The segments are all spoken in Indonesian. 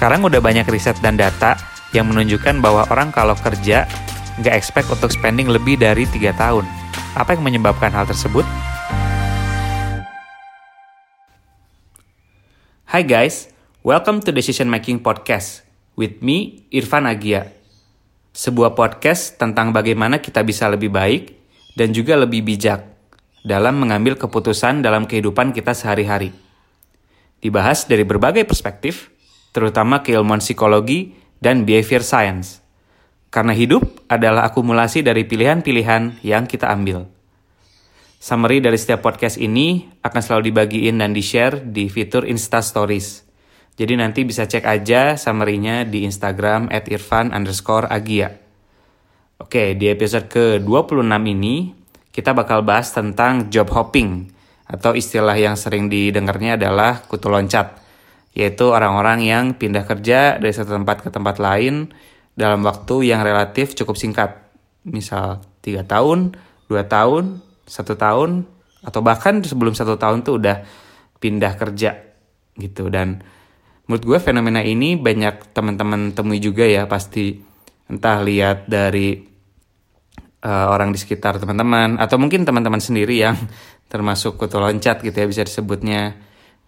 Sekarang udah banyak riset dan data yang menunjukkan bahwa orang kalau kerja nggak expect untuk spending lebih dari 3 tahun. Apa yang menyebabkan hal tersebut? Hai guys, welcome to Decision Making Podcast with me, Irfan Agia. Sebuah podcast tentang bagaimana kita bisa lebih baik dan juga lebih bijak dalam mengambil keputusan dalam kehidupan kita sehari-hari. Dibahas dari berbagai perspektif, terutama keilmuan psikologi dan behavior science. Karena hidup adalah akumulasi dari pilihan-pilihan yang kita ambil. Summary dari setiap podcast ini akan selalu dibagiin dan di-share di fitur Insta Stories. Jadi nanti bisa cek aja summary-nya di Instagram at irfan underscore agia. Oke, di episode ke-26 ini kita bakal bahas tentang job hopping atau istilah yang sering didengarnya adalah kutu loncat yaitu orang-orang yang pindah kerja dari satu tempat ke tempat lain dalam waktu yang relatif cukup singkat. Misal 3 tahun, 2 tahun, satu tahun, atau bahkan sebelum satu tahun tuh udah pindah kerja gitu. Dan menurut gue fenomena ini banyak teman-teman temui juga ya pasti entah lihat dari uh, orang di sekitar teman-teman atau mungkin teman-teman sendiri yang termasuk kutu loncat gitu ya bisa disebutnya.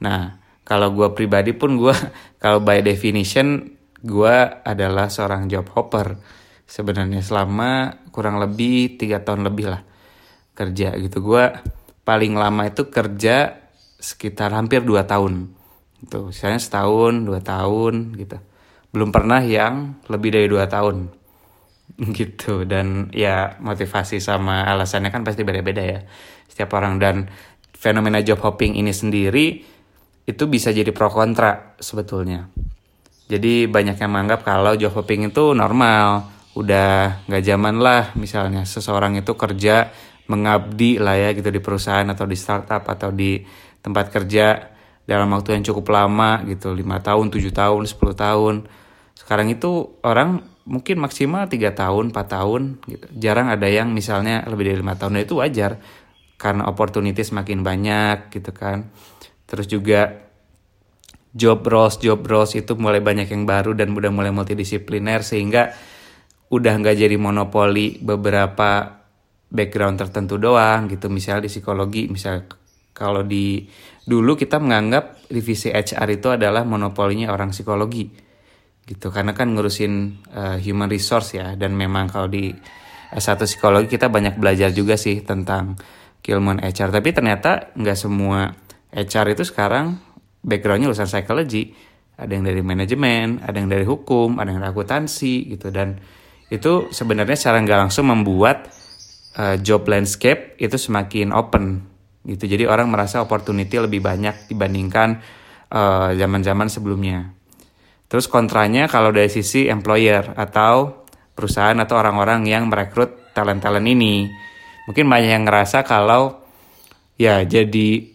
Nah, kalau gue pribadi pun gue kalau by definition gue adalah seorang job hopper. Sebenarnya selama kurang lebih tiga tahun lebih lah kerja gitu. Gue paling lama itu kerja sekitar hampir dua tahun. Itu misalnya setahun dua tahun gitu. Belum pernah yang lebih dari dua tahun. Gitu. Dan ya motivasi sama alasannya kan pasti beda-beda ya. Setiap orang dan fenomena job hopping ini sendiri itu bisa jadi pro kontra sebetulnya. Jadi banyak yang menganggap kalau job hopping itu normal, udah nggak zaman lah misalnya seseorang itu kerja mengabdi lah ya gitu di perusahaan atau di startup atau di tempat kerja dalam waktu yang cukup lama gitu lima tahun tujuh tahun 10 tahun. Sekarang itu orang mungkin maksimal tiga tahun 4 tahun gitu. Jarang ada yang misalnya lebih dari lima tahun itu wajar karena opportunity semakin banyak gitu kan Terus juga job roles job roles itu mulai banyak yang baru dan udah mulai multidisipliner sehingga udah nggak jadi monopoli beberapa background tertentu doang gitu. Misal di psikologi misal kalau di dulu kita menganggap divisi HR itu adalah monopolinya orang psikologi gitu. Karena kan ngurusin uh, human resource ya. Dan memang kalau di S1 psikologi kita banyak belajar juga sih tentang keilmuan HR tapi ternyata nggak semua HR itu sekarang backgroundnya lulusan psychology. Ada yang dari manajemen ada yang dari hukum ada yang dari akuntansi gitu. Dan itu sebenarnya secara nggak langsung membuat uh, job landscape itu semakin open gitu. Jadi orang merasa opportunity lebih banyak dibandingkan uh, zaman-zaman sebelumnya. Terus kontranya kalau dari sisi employer atau perusahaan atau orang-orang yang merekrut talent-talent ini. Mungkin banyak yang ngerasa kalau ya jadi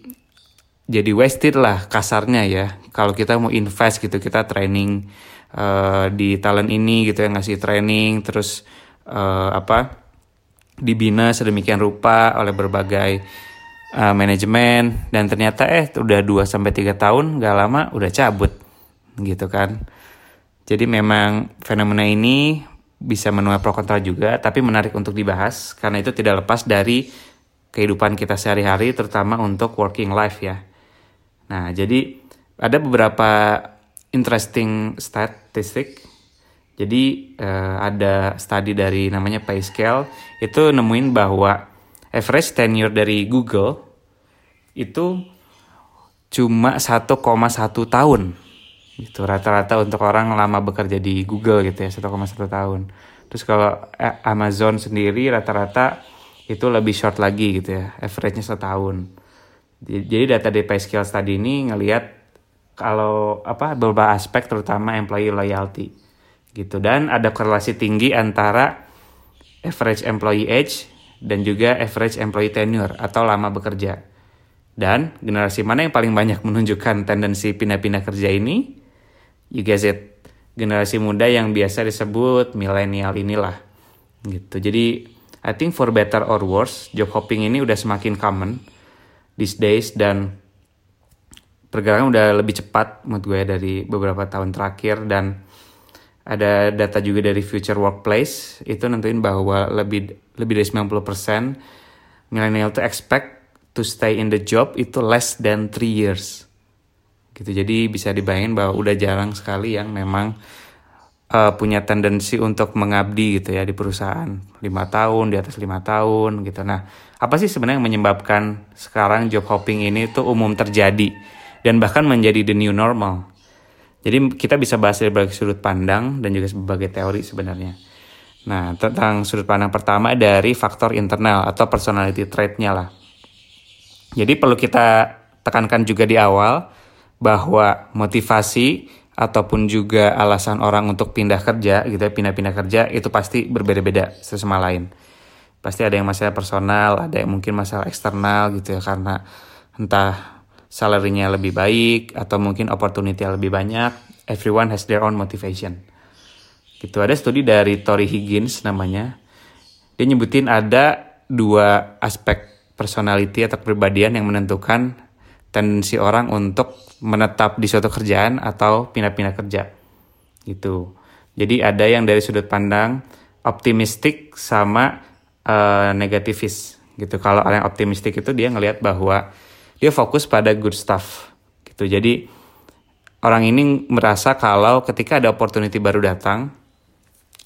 jadi wasted lah kasarnya ya. Kalau kita mau invest gitu kita training uh, di talent ini gitu ya ngasih training terus uh, apa dibina sedemikian rupa oleh berbagai uh, manajemen dan ternyata eh udah 2 sampai tiga tahun gak lama udah cabut gitu kan. Jadi memang fenomena ini bisa menuai pro kontra juga tapi menarik untuk dibahas karena itu tidak lepas dari kehidupan kita sehari-hari terutama untuk working life ya Nah, jadi ada beberapa interesting statistik. Jadi uh, ada studi dari namanya PayScale itu nemuin bahwa average tenure dari Google itu cuma 1,1 tahun. Itu rata-rata untuk orang lama bekerja di Google gitu ya, 1,1 tahun. Terus kalau eh, Amazon sendiri rata-rata itu lebih short lagi gitu ya, average-nya setahun. Jadi data dari pay skill study ini ngelihat kalau apa beberapa aspek terutama employee loyalty gitu dan ada korelasi tinggi antara average employee age dan juga average employee tenure atau lama bekerja. Dan generasi mana yang paling banyak menunjukkan tendensi pindah-pindah kerja ini? You guess it. Generasi muda yang biasa disebut milenial inilah. Gitu. Jadi I think for better or worse, job hopping ini udah semakin common these days dan pergerakan udah lebih cepat menurut gue dari beberapa tahun terakhir dan ada data juga dari Future Workplace itu nentuin bahwa lebih lebih dari 90% milenial tuh expect to stay in the job itu less than 3 years. Gitu. Jadi bisa dibayangin bahwa udah jarang sekali yang memang uh, punya tendensi untuk mengabdi gitu ya di perusahaan lima tahun di atas lima tahun gitu. Nah, apa sih sebenarnya yang menyebabkan sekarang job hopping ini tuh umum terjadi dan bahkan menjadi the new normal? Jadi kita bisa bahas dari berbagai sudut pandang dan juga sebagai teori sebenarnya. Nah, tentang sudut pandang pertama dari faktor internal atau personality trait-nya lah. Jadi perlu kita tekankan juga di awal bahwa motivasi ataupun juga alasan orang untuk pindah kerja gitu ya, pindah-pindah kerja itu pasti berbeda-beda satu sama lain. Pasti ada yang masalah personal, ada yang mungkin masalah eksternal gitu ya karena entah salary-nya lebih baik atau mungkin opportunity lebih banyak. Everyone has their own motivation. Gitu ada studi dari Tori Higgins namanya. Dia nyebutin ada dua aspek personality atau kepribadian yang menentukan tendensi orang untuk menetap di suatu kerjaan atau pindah-pindah kerja. Gitu. Jadi ada yang dari sudut pandang optimistik sama uh, negativis gitu. Kalau orang yang optimistik itu dia ngelihat bahwa dia fokus pada good stuff gitu jadi orang ini merasa kalau ketika ada opportunity baru datang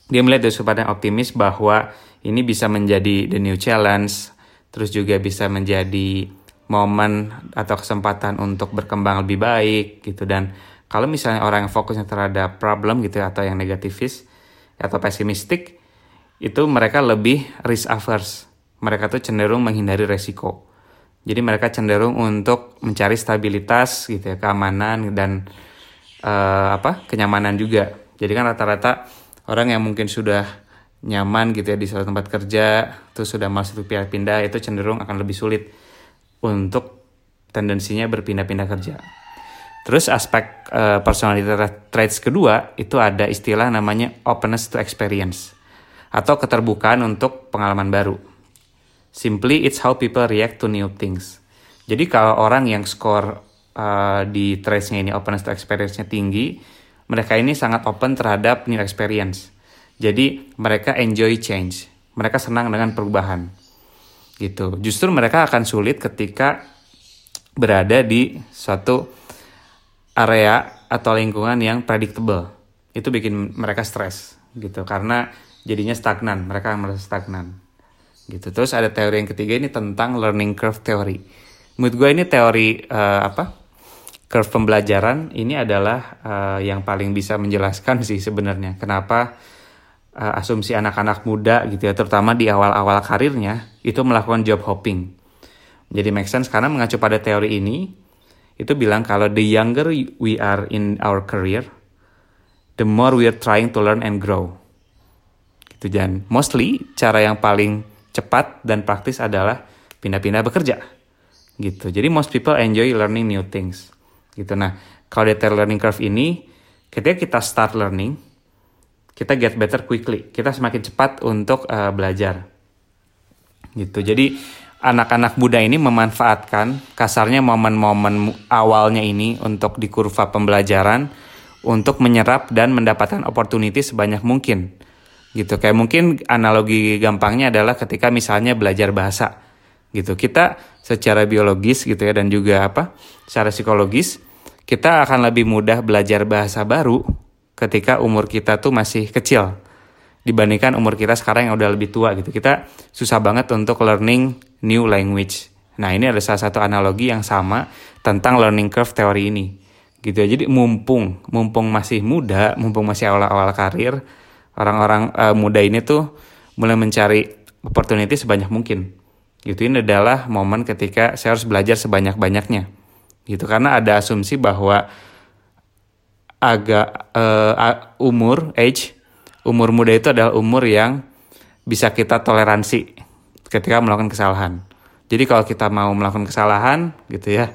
dia melihat dari sudut optimis bahwa ini bisa menjadi the new challenge terus juga bisa menjadi momen atau kesempatan untuk berkembang lebih baik gitu dan kalau misalnya orang yang fokusnya terhadap problem gitu ya, atau yang negativis atau pesimistik itu mereka lebih risk averse mereka tuh cenderung menghindari resiko jadi mereka cenderung untuk mencari stabilitas gitu ya, keamanan dan uh, apa? kenyamanan juga. Jadi kan rata-rata orang yang mungkin sudah nyaman gitu ya di suatu tempat kerja, terus sudah masuk pindah-pindah itu cenderung akan lebih sulit untuk tendensinya berpindah-pindah kerja. Terus aspek uh, personality traits kedua itu ada istilah namanya openness to experience atau keterbukaan untuk pengalaman baru. Simply it's how people react to new things. Jadi kalau orang yang skor uh, di trace-nya ini openness to experience-nya tinggi, mereka ini sangat open terhadap new experience. Jadi mereka enjoy change. Mereka senang dengan perubahan. Gitu. Justru mereka akan sulit ketika berada di suatu area atau lingkungan yang predictable. Itu bikin mereka stres gitu karena jadinya stagnan, mereka merasa stagnan gitu terus ada teori yang ketiga ini tentang learning curve theory menurut gue ini teori uh, apa curve pembelajaran ini adalah uh, yang paling bisa menjelaskan sih sebenarnya kenapa uh, asumsi anak-anak muda gitu ya terutama di awal-awal karirnya itu melakukan job hopping. Jadi make sense karena mengacu pada teori ini itu bilang kalau the younger we are in our career the more we are trying to learn and grow. Gitu dan mostly cara yang paling cepat dan praktis adalah pindah-pindah bekerja. Gitu. Jadi most people enjoy learning new things. Gitu. Nah kalau di learning curve ini ketika kita start learning kita get better quickly. Kita semakin cepat untuk uh, belajar. Gitu. Jadi anak-anak muda ini memanfaatkan kasarnya momen-momen awalnya ini untuk di kurva pembelajaran untuk menyerap dan mendapatkan opportunity sebanyak mungkin. Gitu. Kayak mungkin analogi gampangnya adalah ketika misalnya belajar bahasa. Gitu. Kita secara biologis gitu ya dan juga apa secara psikologis kita akan lebih mudah belajar bahasa baru ketika umur kita tuh masih kecil dibandingkan umur kita sekarang yang udah lebih tua gitu. Kita susah banget untuk learning new language. Nah ini ada salah satu analogi yang sama tentang learning curve teori ini. Gitu ya. Jadi mumpung mumpung masih muda mumpung masih awal-awal karir orang-orang uh, muda ini tuh mulai mencari opportunity sebanyak mungkin. Gitu. Ini adalah momen ketika saya harus belajar sebanyak-banyaknya. Gitu. Karena ada asumsi bahwa agak uh, umur age umur muda itu adalah umur yang bisa kita toleransi ketika melakukan kesalahan. Jadi kalau kita mau melakukan kesalahan gitu ya,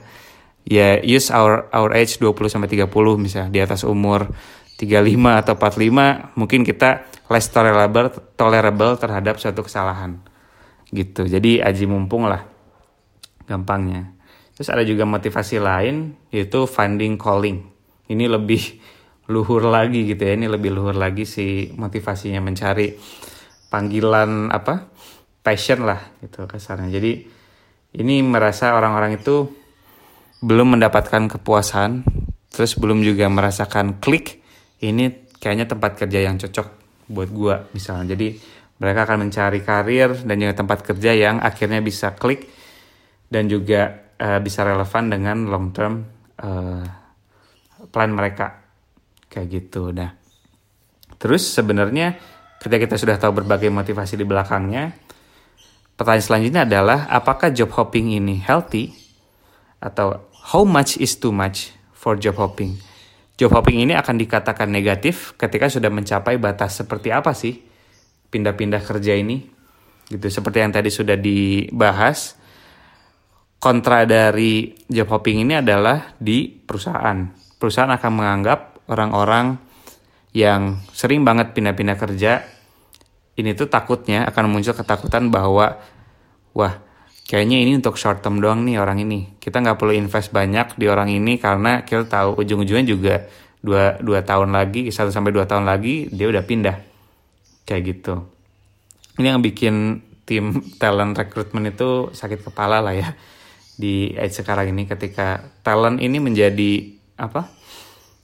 ya use our our age 20 sampai 30 misalnya di atas umur 35 atau 45 mungkin kita less tolerable tolerable terhadap suatu kesalahan gitu jadi aji mumpung lah gampangnya Terus ada juga motivasi lain yaitu finding calling. Ini lebih luhur lagi gitu ya. Ini lebih luhur lagi si motivasinya mencari panggilan apa? passion lah gitu kasarnya. Jadi ini merasa orang-orang itu belum mendapatkan kepuasan, terus belum juga merasakan klik. Ini kayaknya tempat kerja yang cocok buat gua misalnya. Jadi mereka akan mencari karir dan juga tempat kerja yang akhirnya bisa klik dan juga uh, bisa relevan dengan long term uh, plan mereka kayak gitu. Nah, terus sebenarnya ketika kita sudah tahu berbagai motivasi di belakangnya, pertanyaan selanjutnya adalah apakah job hopping ini healthy atau how much is too much for job hopping? Job hopping ini akan dikatakan negatif ketika sudah mencapai batas seperti apa sih pindah-pindah kerja ini? Gitu seperti yang tadi sudah dibahas kontra dari job hopping ini adalah di perusahaan. Perusahaan akan menganggap orang-orang yang sering banget pindah-pindah kerja ini tuh takutnya akan muncul ketakutan bahwa wah kayaknya ini untuk short term doang nih orang ini. Kita nggak perlu invest banyak di orang ini karena kita tahu ujung-ujungnya juga dua, dua tahun lagi, satu sampai dua tahun lagi dia udah pindah. Kayak gitu. Ini yang bikin tim talent recruitment itu sakit kepala lah ya di age sekarang ini ketika talent ini menjadi apa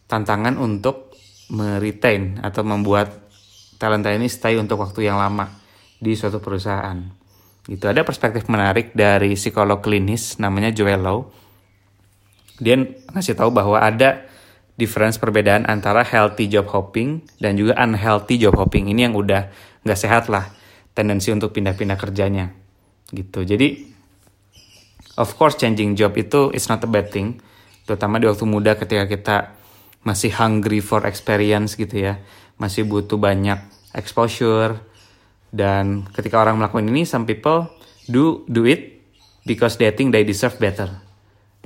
tantangan untuk meretain atau membuat talent ini stay untuk waktu yang lama di suatu perusahaan. Itu ada perspektif menarik dari psikolog klinis namanya Joel Low. Dia ngasih tahu bahwa ada difference perbedaan antara healthy job hopping dan juga unhealthy job hopping. Ini yang udah nggak sehat lah tendensi untuk pindah-pindah kerjanya gitu. Jadi of course changing job itu is not a bad thing. Terutama di waktu muda ketika kita masih hungry for experience gitu ya. Masih butuh banyak exposure. Dan ketika orang melakukan ini some people do do it because they think they deserve better.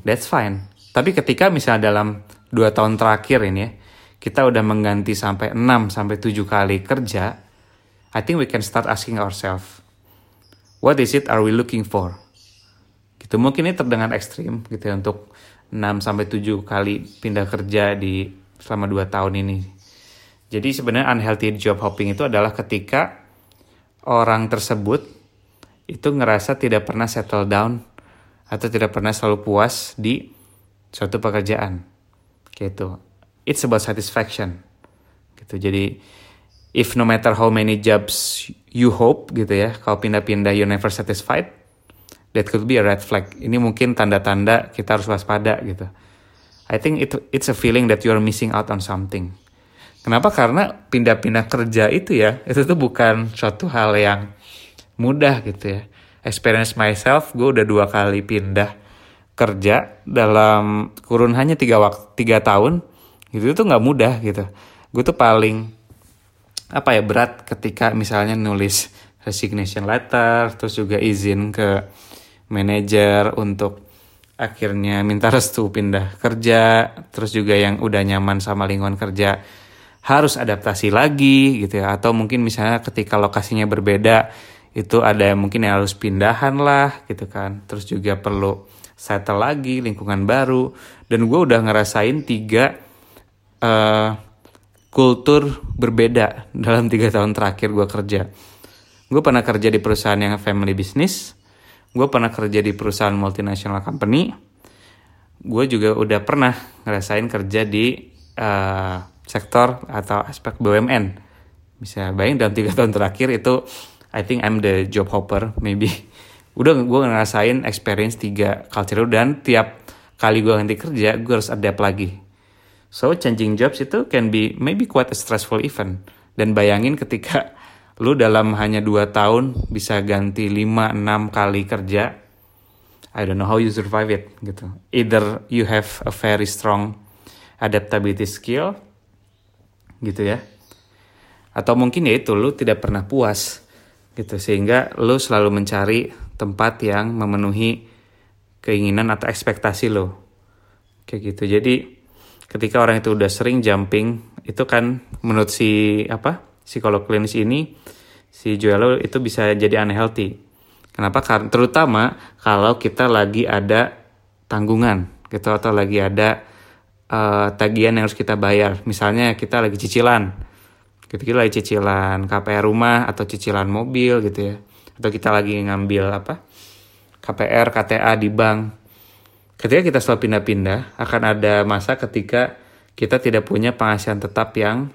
That's fine. Tapi ketika misalnya dalam dua tahun terakhir ini ya kita udah mengganti sampai 6 sampai 7 kali kerja I think we can start asking ourselves what is it are we looking for gitu mungkin ini terdengar ekstrim gitu ya untuk 6 sampai 7 kali pindah kerja di selama 2 tahun ini. Jadi sebenarnya unhealthy job hopping itu adalah ketika orang tersebut itu ngerasa tidak pernah settle down atau tidak pernah selalu puas di suatu pekerjaan. Gitu. It's about satisfaction. Gitu. Jadi if no matter how many jobs you hope gitu ya, kalau pindah-pindah you never satisfied, that could be a red flag. Ini mungkin tanda-tanda kita harus waspada gitu. I think it, it's a feeling that you are missing out on something. Kenapa? Karena pindah-pindah kerja itu ya, itu tuh bukan suatu hal yang mudah gitu ya. Experience myself, gue udah dua kali pindah kerja dalam kurun hanya tiga waktu tiga tahun, itu tuh nggak mudah gitu. Gue tuh paling apa ya berat ketika misalnya nulis resignation letter, terus juga izin ke manajer untuk akhirnya minta restu pindah kerja. Terus juga yang udah nyaman sama lingkungan kerja harus adaptasi lagi gitu ya. Atau mungkin misalnya ketika lokasinya berbeda itu ada mungkin yang harus pindahan lah gitu kan. Terus juga perlu settle lagi lingkungan baru. Dan gue udah ngerasain tiga uh, kultur berbeda dalam tiga tahun terakhir gue kerja. Gue pernah kerja di perusahaan yang family business gue pernah kerja di perusahaan multinational company. Gue juga udah pernah ngerasain kerja di uh, sektor atau aspek BUMN bisa bayang dalam tiga tahun terakhir itu I think I'm the job hopper maybe. Udah gue ngerasain experience tiga culture dan tiap kali gue ganti kerja gue harus adapt lagi. So changing jobs itu can be maybe quite a stressful event. Dan bayangin ketika lu dalam hanya 2 tahun bisa ganti 5-6 kali kerja. I don't know how you survive it gitu. Either you have a very strong adaptability skill gitu ya. Atau mungkin ya itu lu tidak pernah puas gitu. Sehingga lu selalu mencari tempat yang memenuhi keinginan atau ekspektasi lo kayak gitu. Jadi ketika orang itu udah sering jumping itu kan menurut si apa psikolog klinis ini si Joel itu bisa jadi unhealthy. Kenapa? Karena terutama kalau kita lagi ada tanggungan gitu atau lagi ada uh, tagihan yang harus kita bayar. Misalnya kita lagi cicilan, gitu kita lagi cicilan KPR rumah atau cicilan mobil gitu ya, atau kita lagi ngambil apa KPR KTA di bank. Ketika kita selalu pindah-pindah, akan ada masa ketika kita tidak punya penghasilan tetap yang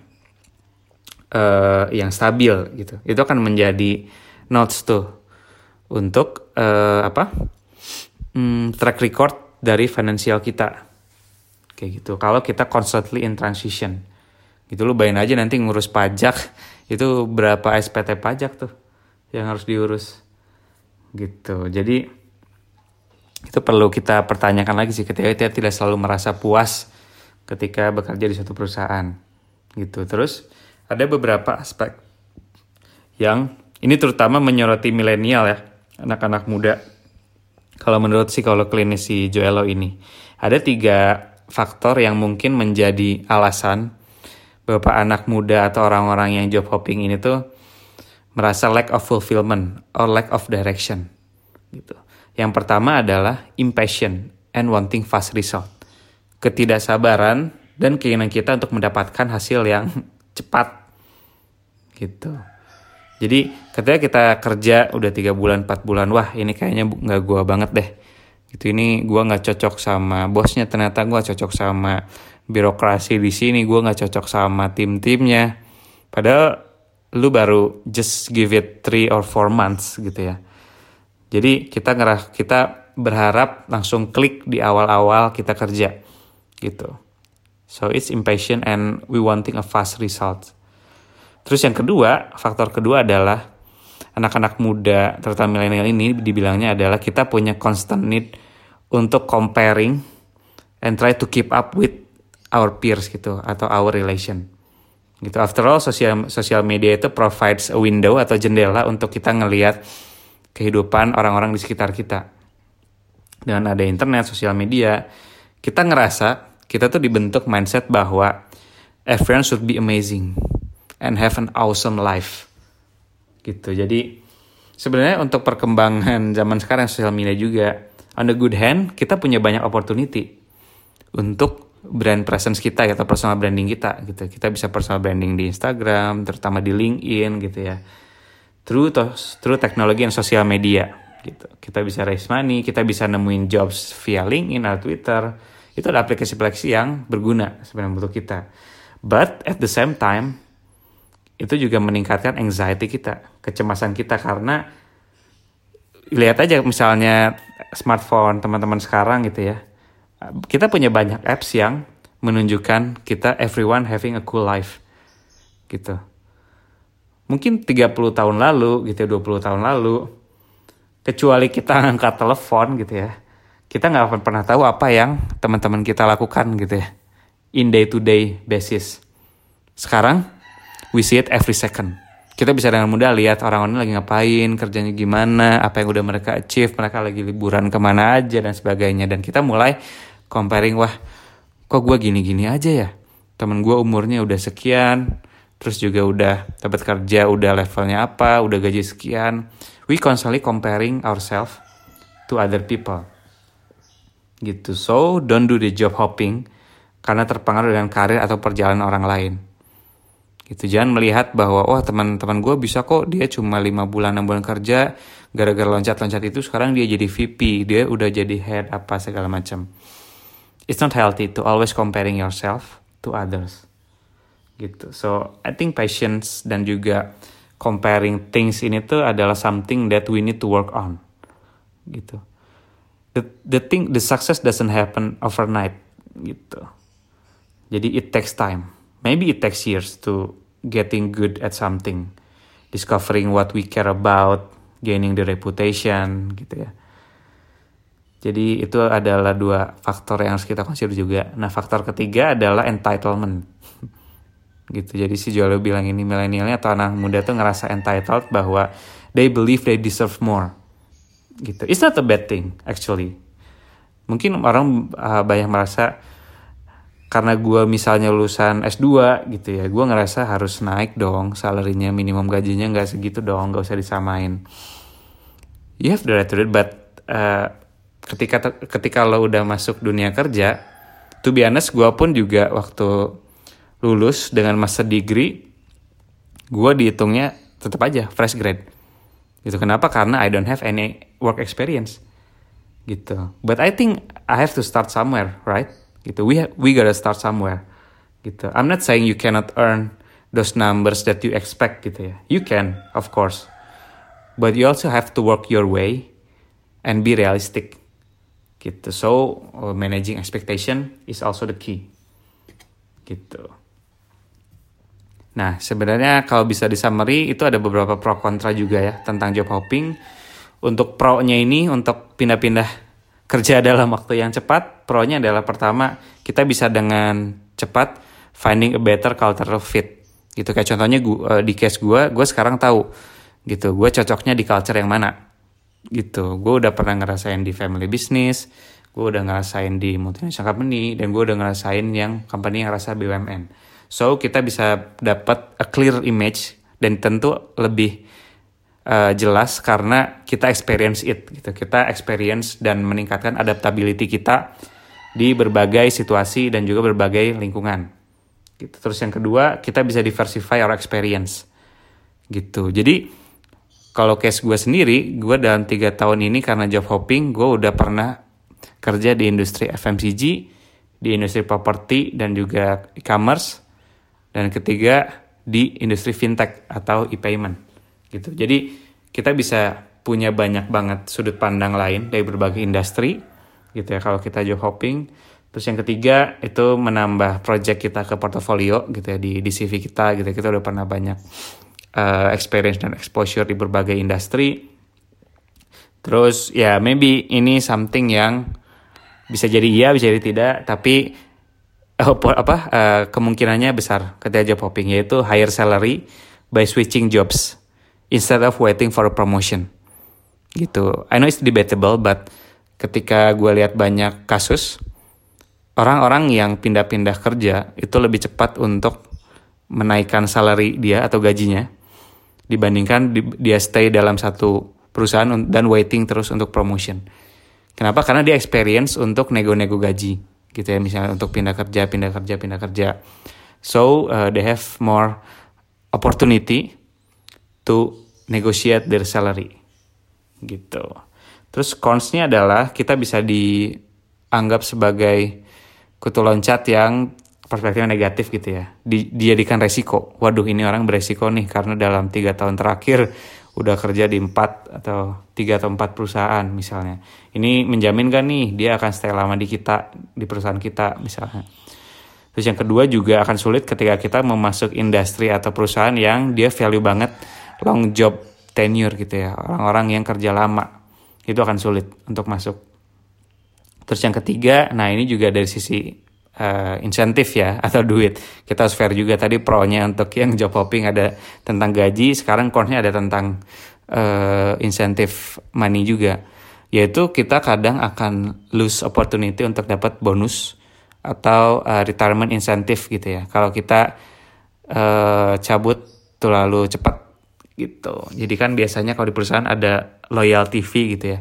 uh, yang stabil gitu. Itu akan menjadi notes tuh untuk uh, apa? Hmm, track record dari finansial kita. Kayak gitu. Kalau kita constantly in transition. Gitu lu bayangin aja nanti ngurus pajak itu berapa SPT pajak tuh yang harus diurus. Gitu. Jadi itu perlu kita pertanyakan lagi sih. Ketika kita tidak selalu merasa puas ketika bekerja di suatu perusahaan. Gitu. Terus ada beberapa aspek yang ini terutama menyoroti milenial ya anak-anak muda kalau menurut psikolog klinis si Joelo ini ada tiga faktor yang mungkin menjadi alasan bapak anak muda atau orang-orang yang job hopping ini tuh merasa lack of fulfillment or lack of direction gitu. Yang pertama adalah impatient and wanting fast result. Ketidaksabaran dan keinginan kita untuk mendapatkan hasil yang cepat gitu. Jadi ketika kita kerja udah tiga bulan, 4 bulan, wah ini kayaknya nggak gua banget deh. Gitu ini gue nggak cocok sama bosnya ternyata gue cocok sama birokrasi di sini gue nggak cocok sama tim-timnya. Padahal lu baru just give it three or four months gitu ya. Jadi kita ngerah kita berharap langsung klik di awal-awal kita kerja gitu. So it's impatient and we wanting a fast result terus yang kedua faktor kedua adalah anak-anak muda terutama milenial ini dibilangnya adalah kita punya constant need untuk comparing and try to keep up with our peers gitu atau our relation. Gitu. After all sosial sosial media itu provides a window atau jendela untuk kita ngelihat kehidupan orang-orang di sekitar kita. Dengan ada internet sosial media kita ngerasa kita tuh dibentuk mindset bahwa everyone should be amazing and have an awesome life gitu. Jadi sebenarnya untuk perkembangan zaman sekarang sosial media juga on the good hand kita punya banyak opportunity untuk brand presence kita atau personal branding kita gitu. Kita bisa personal branding di Instagram, terutama di LinkedIn gitu ya. Through through teknologi dan sosial media gitu. Kita bisa raise money, kita bisa nemuin jobs via LinkedIn atau Twitter. Itu ada aplikasi-aplikasi yang berguna sebenarnya untuk kita. But at the same time, itu juga meningkatkan anxiety kita, kecemasan kita karena lihat aja misalnya smartphone teman-teman sekarang gitu ya. Kita punya banyak apps yang menunjukkan kita everyone having a cool life. Gitu. Mungkin 30 tahun lalu gitu ya, 20 tahun lalu kecuali kita angkat telepon gitu ya. Kita nggak akan pernah tahu apa yang teman-teman kita lakukan gitu ya. In day to day basis. Sekarang we see it every second. Kita bisa dengan mudah lihat orang-orang lagi ngapain, kerjanya gimana, apa yang udah mereka achieve, mereka lagi liburan ke mana aja dan sebagainya. Dan kita mulai comparing, wah kok gue gini-gini aja ya. Temen gue umurnya udah sekian, terus juga udah dapat kerja, udah levelnya apa, udah gaji sekian. We constantly comparing ourselves to other people. Gitu. So, don't do the job hopping karena terpengaruh dengan karir atau perjalanan orang lain gitu. Jangan melihat bahwa wah teman-teman gue bisa kok dia cuma lima bulan enam bulan kerja gara-gara loncat-loncat itu sekarang dia jadi VP dia udah jadi head apa segala macam. It's not healthy to always comparing yourself to others. Gitu. So I think patience dan juga comparing things ini tuh adalah something that we need to work on. Gitu. The the thing the success doesn't happen overnight. Gitu. Jadi it takes time. Maybe it takes years to getting good at something, discovering what we care about, gaining the reputation gitu ya. Jadi itu adalah dua faktor yang harus kita consider juga. Nah faktor ketiga adalah entitlement. gitu. Jadi si Joel bilang ini milenialnya atau anak muda tuh ngerasa entitled bahwa they believe they deserve more. Gitu. It's not a bad thing actually. Mungkin orang uh, banyak merasa karena gue misalnya lulusan S2 gitu ya gue ngerasa harus naik dong salarinya minimum gajinya nggak segitu dong nggak usah disamain. You have the right to it but uh, ketika ketika lo udah masuk dunia kerja to be honest gue pun juga waktu lulus dengan master degree gue dihitungnya tetap aja fresh grade. Gitu kenapa? Karena I don't have any work experience. Gitu. But I think I have to start somewhere right gitu. We we gotta start somewhere. Gitu. I'm not saying you cannot earn those numbers that you expect gitu ya. You can of course. But you also have to work your way and be realistic. Gitu. So uh, managing expectation is also the key. Gitu. Nah sebenarnya kalau bisa di summary itu ada beberapa pro kontra juga ya tentang job hopping. Untuk pro-nya ini untuk pindah-pindah kerja dalam waktu yang cepat pro-nya adalah pertama kita bisa dengan cepat finding a better cultural fit. Gitu kayak contohnya gua, uh, di case gue gue sekarang tahu gitu gue cocoknya di culture yang mana. Gitu gue udah pernah ngerasain di family business gue udah ngerasain di multinational company dan gue udah ngerasain yang company yang rasa BUMN so kita bisa dapat a clear image dan tentu lebih uh, jelas karena kita experience it gitu. Kita experience dan meningkatkan adaptability kita di berbagai situasi dan juga berbagai lingkungan gitu. Terus yang kedua kita bisa diversify our experience gitu. Jadi kalau case gue sendiri, gue dalam tiga tahun ini karena job hopping, gue udah pernah kerja di industri FMCG, di industri properti dan juga e-commerce, dan ketiga di industri fintech atau e-payment gitu. Jadi kita bisa punya banyak banget sudut pandang lain dari berbagai industri gitu ya kalau kita job hopping. Terus yang ketiga itu menambah project kita ke portofolio gitu ya di, di CV kita gitu. Ya. Kita udah pernah banyak uh, experience dan exposure di berbagai industri. Terus ya maybe ini something yang bisa jadi iya, bisa jadi tidak, tapi uh, apa uh, kemungkinannya besar ketika job hopping yaitu higher salary by switching jobs instead of waiting for a promotion. Gitu. I know it's debatable, but ketika gue lihat banyak kasus orang-orang yang pindah-pindah kerja itu lebih cepat untuk menaikkan salary dia atau gajinya dibandingkan di, dia stay dalam satu perusahaan dan waiting terus untuk promotion. Kenapa? Karena dia experience untuk nego-nego gaji gitu ya misalnya untuk pindah kerja, pindah kerja, pindah kerja. So uh, they have more opportunity to negotiate their salary. Gitu. Terus consnya adalah kita bisa dianggap sebagai kutu loncat yang perspektifnya negatif gitu ya. Di, dijadikan resiko. Waduh ini orang beresiko nih karena dalam tiga tahun terakhir udah kerja di empat atau tiga atau empat perusahaan misalnya. Ini menjamin gak nih dia akan stay lama di kita di perusahaan kita misalnya. Terus yang kedua juga akan sulit ketika kita memasuk industri atau perusahaan yang dia value banget long job tenure gitu ya orang-orang yang kerja lama itu akan sulit untuk masuk terus yang ketiga nah ini juga dari sisi uh, insentif ya atau duit. Kita harus fair juga tadi pro-nya untuk yang job hopping ada tentang gaji, sekarang con ada tentang uh, insentif money juga. Yaitu kita kadang akan lose opportunity untuk dapat bonus atau uh, retirement insentif gitu ya. Kalau kita uh, cabut terlalu cepat gitu. Jadi kan biasanya kalau di perusahaan ada loyalty fee gitu ya.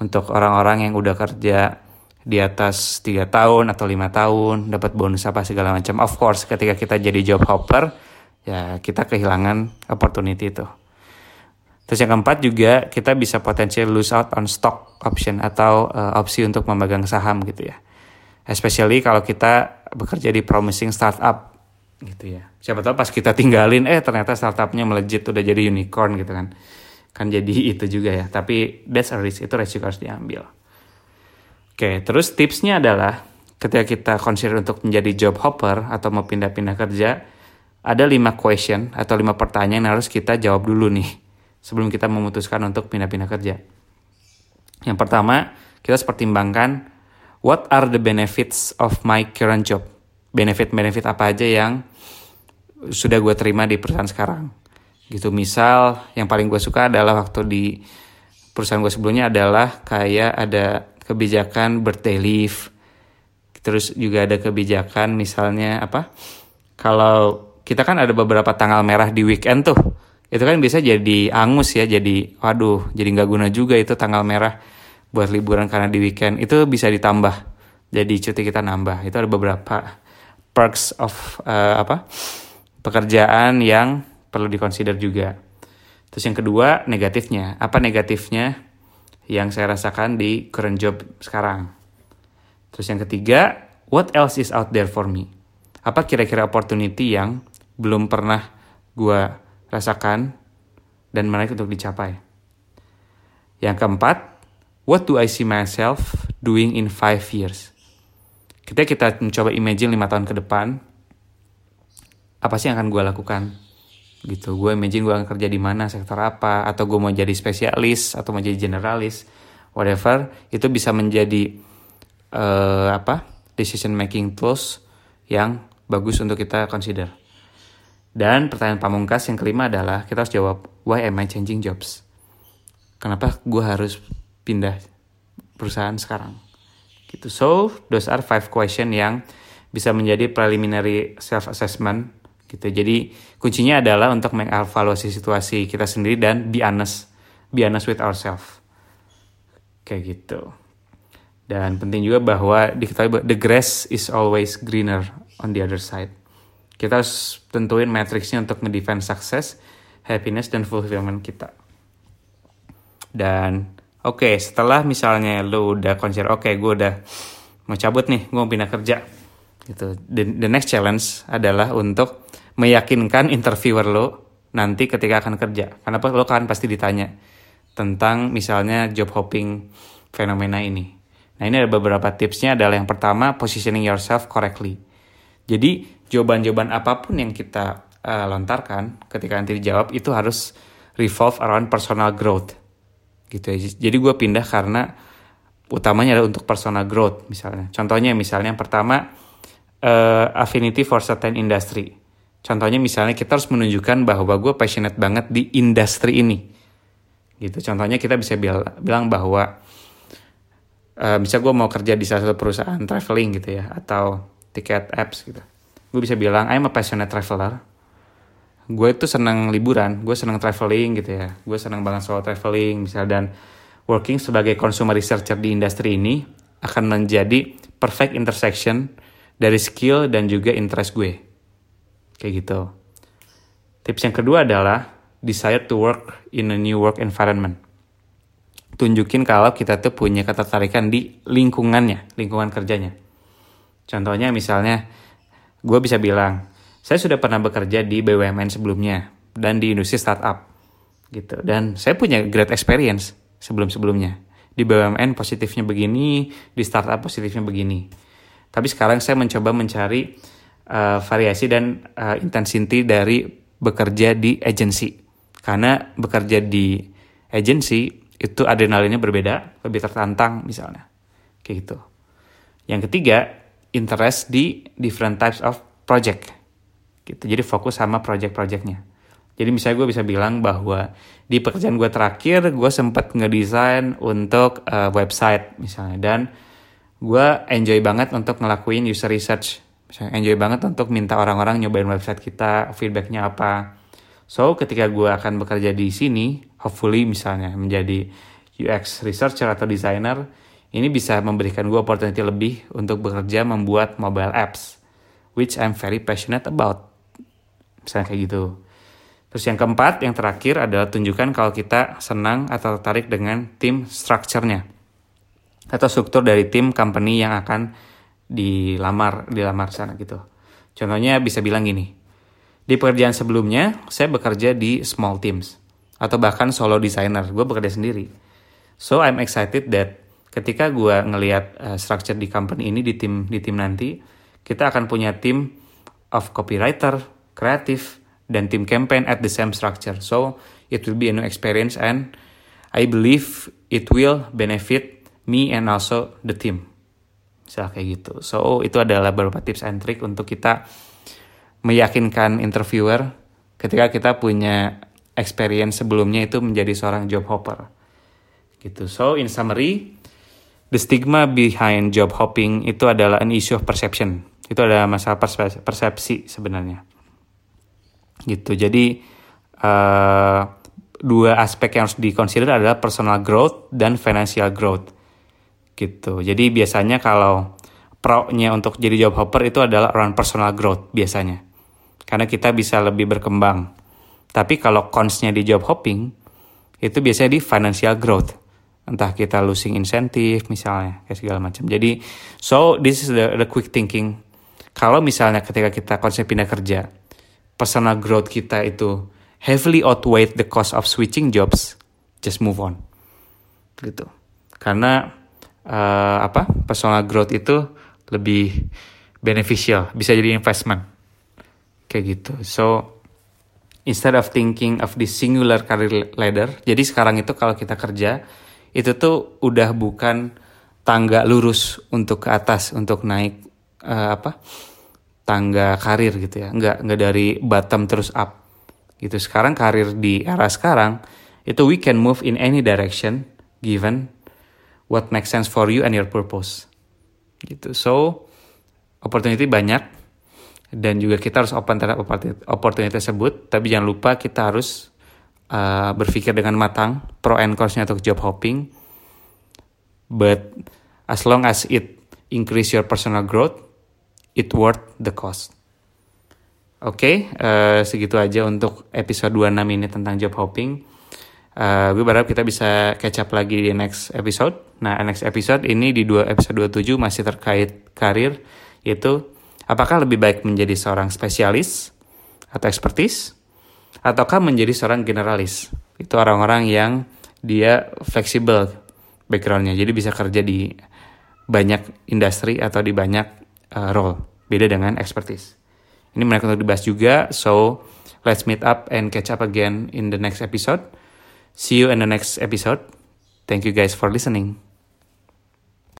Untuk orang-orang yang udah kerja di atas tiga tahun atau lima tahun dapat bonus apa segala macam. Of course ketika kita jadi job hopper ya kita kehilangan opportunity itu. Terus yang keempat juga kita bisa potensial lose out on stock option atau uh, opsi untuk memegang saham gitu ya. Especially kalau kita bekerja di promising startup gitu ya siapa tahu pas kita tinggalin eh ternyata startupnya melejit udah jadi unicorn gitu kan kan jadi itu juga ya tapi that's a risk itu resiko harus diambil Oke, terus tipsnya adalah ketika kita consider untuk menjadi job hopper atau mau pindah-pindah kerja, ada lima question atau lima pertanyaan yang harus kita jawab dulu nih sebelum kita memutuskan untuk pindah-pindah kerja. Yang pertama, kita harus pertimbangkan what are the benefits of my current job? Benefit-benefit apa aja yang sudah gue terima di perusahaan sekarang. Gitu, misal yang paling gue suka adalah waktu di perusahaan gue sebelumnya adalah kayak ada kebijakan birthday leave. Terus juga ada kebijakan misalnya apa? Kalau kita kan ada beberapa tanggal merah di weekend tuh. Itu kan bisa jadi angus ya, jadi waduh, jadi nggak guna juga itu tanggal merah buat liburan karena di weekend itu bisa ditambah jadi cuti kita nambah itu ada beberapa perks of uh, apa pekerjaan yang perlu dikonsider juga. Terus yang kedua negatifnya. Apa negatifnya yang saya rasakan di current job sekarang? Terus yang ketiga what else is out there for me? Apa kira-kira opportunity yang belum pernah gue rasakan dan menarik untuk dicapai? Yang keempat What do I see myself doing in five years? Ketika kita mencoba imagine lima tahun ke depan, apa sih yang akan gue lakukan? Gitu, gue imagine gue akan kerja di mana, sektor apa, atau gue mau jadi spesialis, atau mau jadi generalis, whatever, itu bisa menjadi uh, apa decision making tools yang bagus untuk kita consider. Dan pertanyaan pamungkas yang kelima adalah kita harus jawab why am I changing jobs? Kenapa gue harus pindah perusahaan sekarang. Gitu. So, those are five question yang bisa menjadi preliminary self assessment gitu. Jadi kuncinya adalah untuk mengevaluasi situasi kita sendiri dan be honest, be honest with ourselves. Kayak gitu. Dan penting juga bahwa diketahui the grass is always greener on the other side. Kita harus tentuin matriksnya untuk ngedefine sukses, happiness, dan fulfillment kita. Dan Oke, okay, setelah misalnya lo udah konser, oke okay, gue udah mau cabut nih, gue mau pindah kerja. Gitu. The, the next challenge adalah untuk meyakinkan interviewer lo nanti ketika akan kerja. Kenapa lo kan pasti ditanya tentang misalnya job hopping fenomena ini. Nah ini ada beberapa tipsnya adalah yang pertama positioning yourself correctly. Jadi jawaban-jawaban apa pun yang kita uh, lontarkan ketika nanti dijawab itu harus revolve around personal growth gitu ya. Jadi gue pindah karena utamanya adalah untuk personal growth misalnya. Contohnya misalnya yang pertama uh, affinity for certain industry. Contohnya misalnya kita harus menunjukkan bahwa gue passionate banget di industri ini. Gitu. Contohnya kita bisa bilang bahwa uh, bisa gue mau kerja di salah satu perusahaan traveling gitu ya atau tiket apps gitu. Gue bisa bilang I'm a passionate traveler gue itu senang liburan gue senang traveling gitu ya. Gue senang banget soal traveling misal dan working sebagai consumer researcher di industri ini akan menjadi perfect intersection dari skill dan juga interest gue. Kayak gitu. Tips yang kedua adalah desire to work in a new work environment. Tunjukin kalau kita tuh punya ketertarikan di lingkungannya lingkungan kerjanya. Contohnya misalnya gue bisa bilang saya sudah pernah bekerja di BUMN sebelumnya dan di industri startup gitu. Dan saya punya great experience sebelum-sebelumnya. Di BUMN positifnya begini, di startup positifnya begini. Tapi sekarang saya mencoba mencari uh, variasi dan uh, intensity dari bekerja di agency. Karena bekerja di agency itu adrenalinnya berbeda, lebih tertantang misalnya. Kayak gitu. Yang ketiga, interest di different types of project gitu. Jadi fokus sama project-projectnya. Jadi misalnya gue bisa bilang bahwa di pekerjaan gue terakhir gue sempat ngedesain untuk uh, website misalnya. Dan gue enjoy banget untuk ngelakuin user research. Misalnya enjoy banget untuk minta orang-orang nyobain website kita feedbacknya apa. So ketika gue akan bekerja di sini hopefully misalnya menjadi UX researcher atau designer ini bisa memberikan gue opportunity lebih untuk bekerja membuat mobile apps which I'm very passionate about Misalnya kayak gitu. Terus yang keempat, yang terakhir adalah tunjukkan kalau kita senang atau tertarik dengan tim structure-nya. Atau struktur dari tim company yang akan dilamar, dilamar sana gitu. Contohnya bisa bilang gini, di pekerjaan sebelumnya saya bekerja di small teams. Atau bahkan solo designer, gue bekerja sendiri. So I'm excited that ketika gue ngelihat uh, structure di company ini, di tim di tim nanti, kita akan punya tim of copywriter, kreatif, dan tim campaign at the same structure. So it will be a new experience and I believe it will benefit me and also the team. Misal kayak gitu. So itu adalah beberapa tips and trick untuk kita meyakinkan interviewer ketika kita punya experience sebelumnya itu menjadi seorang job hopper. Gitu. So in summary, the stigma behind job hopping itu adalah an issue of perception. Itu adalah masalah persepsi sebenarnya gitu jadi uh, dua aspek yang harus dikonsider adalah personal growth dan financial growth gitu. Jadi biasanya kalau pro-nya untuk jadi job hopper itu adalah around personal growth biasanya. Karena kita bisa lebih berkembang. Tapi kalau cons-nya di job hopping itu biasanya di financial growth. Entah kita losing insentif misalnya kayak segala macam. Jadi so this is the, the quick thinking. Kalau misalnya ketika kita konsep pindah kerja, personal growth kita itu heavily outweigh the cost of switching jobs, just move on. Gitu. Karena uh, apa personal growth itu lebih beneficial bisa jadi investment kayak gitu so instead of thinking of the singular career ladder jadi sekarang itu kalau kita kerja itu tuh udah bukan tangga lurus untuk ke atas untuk naik uh, apa tangga karir gitu ya. Nggak nggak dari bottom terus up gitu. Sekarang karir di era sekarang itu we can move in any direction given what makes sense for you and your purpose gitu. So opportunity banyak dan juga kita harus open terhadap opportunity tersebut. Tapi jangan lupa kita harus uh, berpikir dengan matang pro and cons-nya untuk job hopping. But as long as it increase your personal growth it worth the cost oke okay, uh, segitu aja untuk episode 26 ini tentang job hopping Uh, gue berharap kita bisa catch up lagi di next episode. Nah, next episode ini di dua episode 27 masih terkait karir, yaitu apakah lebih baik menjadi seorang spesialis atau expertise, ataukah menjadi seorang generalis. Itu orang-orang yang dia fleksibel backgroundnya, jadi bisa kerja di banyak industri atau di banyak uh, role. Beda dengan expertise. Ini menarik untuk dibahas juga, so let's meet up and catch up again in the next episode. See you in the next episode. Thank you guys for listening.